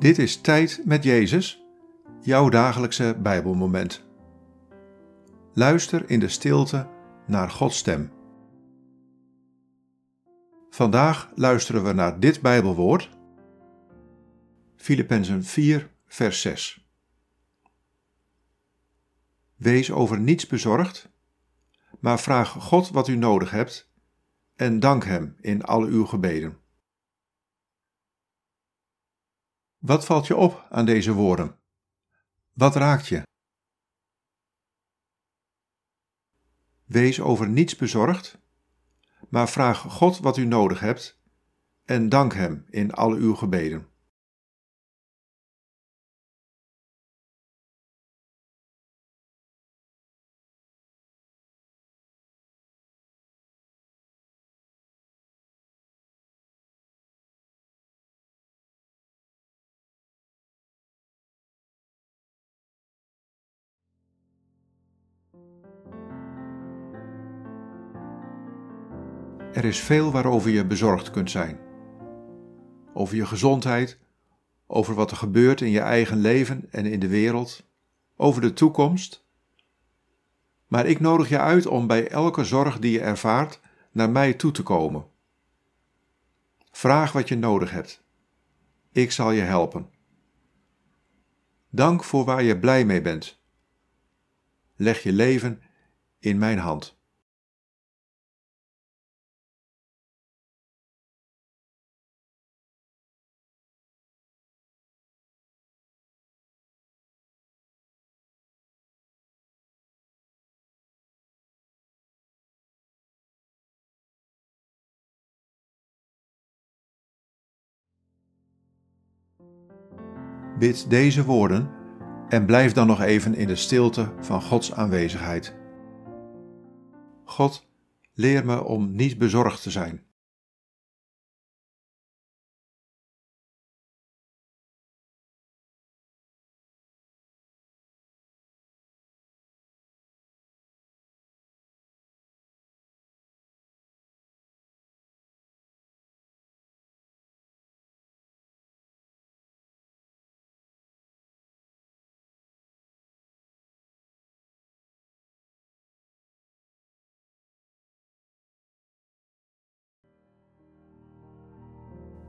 Dit is Tijd met Jezus, jouw dagelijkse Bijbelmoment. Luister in de stilte naar Gods stem. Vandaag luisteren we naar dit Bijbelwoord, Filippenzen 4, vers 6. Wees over niets bezorgd, maar vraag God wat u nodig hebt en dank Hem in al uw gebeden. Wat valt je op aan deze woorden? Wat raakt je? Wees over niets bezorgd, maar vraag God wat u nodig hebt en dank Hem in al uw gebeden. Er is veel waarover je bezorgd kunt zijn. Over je gezondheid, over wat er gebeurt in je eigen leven en in de wereld, over de toekomst. Maar ik nodig je uit om bij elke zorg die je ervaart naar mij toe te komen. Vraag wat je nodig hebt. Ik zal je helpen. Dank voor waar je blij mee bent. Leg je leven in mijn hand. Bid deze woorden en blijf dan nog even in de stilte van Gods aanwezigheid. God, leer me om niet bezorgd te zijn.